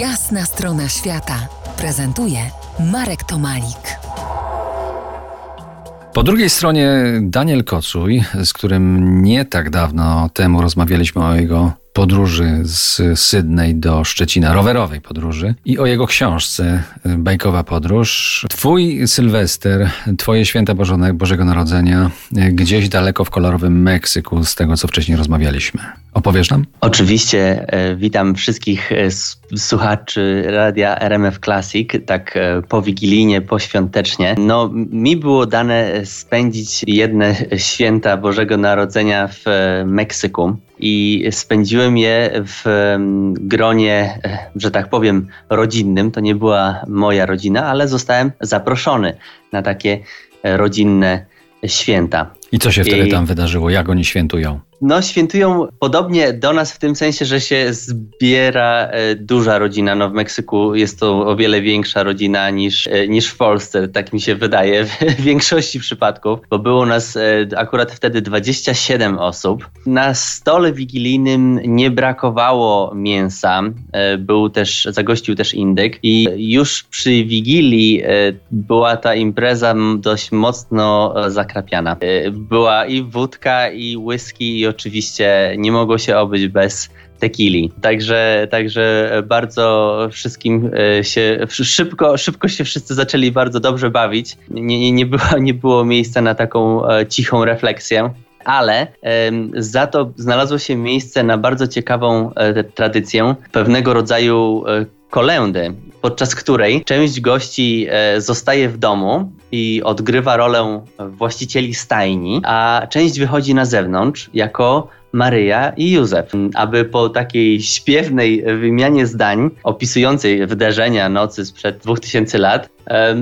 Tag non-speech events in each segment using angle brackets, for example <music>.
Jasna strona świata prezentuje Marek Tomalik. Po drugiej stronie Daniel Kocuj, z którym nie tak dawno temu rozmawialiśmy o jego podróży z Sydney do Szczecina, rowerowej podróży i o jego książce Bajkowa Podróż. Twój Sylwester, twoje święta Bożone, Bożego Narodzenia gdzieś daleko w kolorowym Meksyku, z tego co wcześniej rozmawialiśmy. Opowiesz nam? Oczywiście. E, witam wszystkich e, słuchaczy radia RMF Classic, tak e, po wigilijnie, poświątecznie. No, mi było dane spędzić jedne święta Bożego Narodzenia w Meksyku i spędziłem je w gronie, że tak powiem, rodzinnym. To nie była moja rodzina, ale zostałem zaproszony na takie rodzinne święta. I co się wtedy tam wydarzyło? Jak oni świętują? No, świętują podobnie do nas w tym sensie, że się zbiera e, duża rodzina. No, w Meksyku jest to o wiele większa rodzina niż, e, niż w Polsce, tak mi się wydaje w <laughs> większości przypadków, bo było nas e, akurat wtedy 27 osób. Na stole wigilijnym nie brakowało mięsa, był też, zagościł też indyk i już przy wigilii była ta impreza dość mocno zakrapiana. Była i wódka, i whisky, i oczywiście nie mogło się obyć bez tequili. Także, także bardzo wszystkim e, się szybko, szybko się wszyscy zaczęli bardzo dobrze bawić. Nie, nie, nie, było, nie było miejsca na taką e, cichą refleksję. Ale za to znalazło się miejsce na bardzo ciekawą e, tradycję pewnego rodzaju kolędy, podczas której część gości zostaje w domu i odgrywa rolę właścicieli stajni, a część wychodzi na zewnątrz jako Maryja i Józef, aby po takiej śpiewnej wymianie zdań opisującej wydarzenia nocy sprzed 2000 lat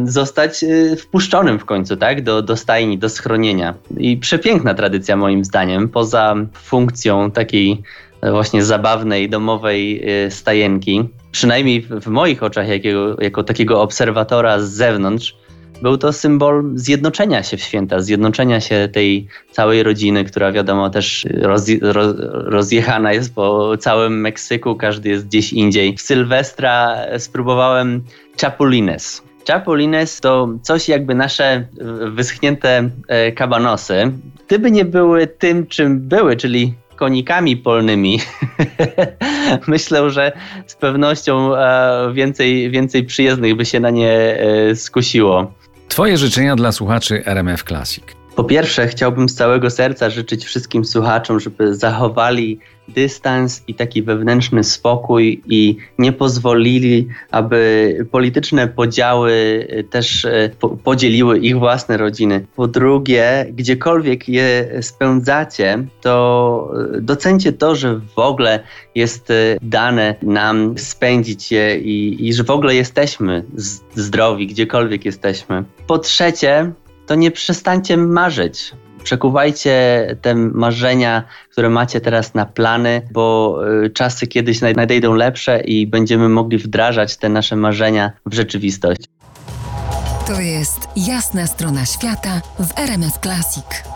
zostać y, wpuszczonym w końcu, tak, do, do stajni, do schronienia. I przepiękna tradycja moim zdaniem, poza funkcją takiej właśnie zabawnej, domowej y, stajenki, przynajmniej w moich oczach jako takiego obserwatora z zewnątrz, był to symbol zjednoczenia się w święta, zjednoczenia się tej całej rodziny, która wiadomo też roz, rozjechana jest po całym Meksyku, każdy jest gdzieś indziej. W Sylwestra spróbowałem chapulines. Chapulines to coś jakby nasze wyschnięte e, kabanosy. Gdyby nie były tym, czym były, czyli konikami polnymi, <laughs> myślę, że z pewnością e, więcej, więcej przyjezdnych by się na nie e, skusiło. Twoje życzenia dla słuchaczy RMF Classic. Po pierwsze, chciałbym z całego serca życzyć wszystkim słuchaczom, żeby zachowali dystans i taki wewnętrzny spokój i nie pozwolili, aby polityczne podziały y, też y, podzieliły ich własne rodziny. Po drugie, gdziekolwiek je spędzacie, to y, docencie to, że w ogóle jest dane nam spędzić je i, i że w ogóle jesteśmy zdrowi, gdziekolwiek jesteśmy. Po trzecie, to nie przestańcie marzyć. Przekuwajcie te marzenia, które macie teraz na plany, bo y, czasy kiedyś nadejdą lepsze i będziemy mogli wdrażać te nasze marzenia w rzeczywistość. To jest jasna strona świata w RMS Classic.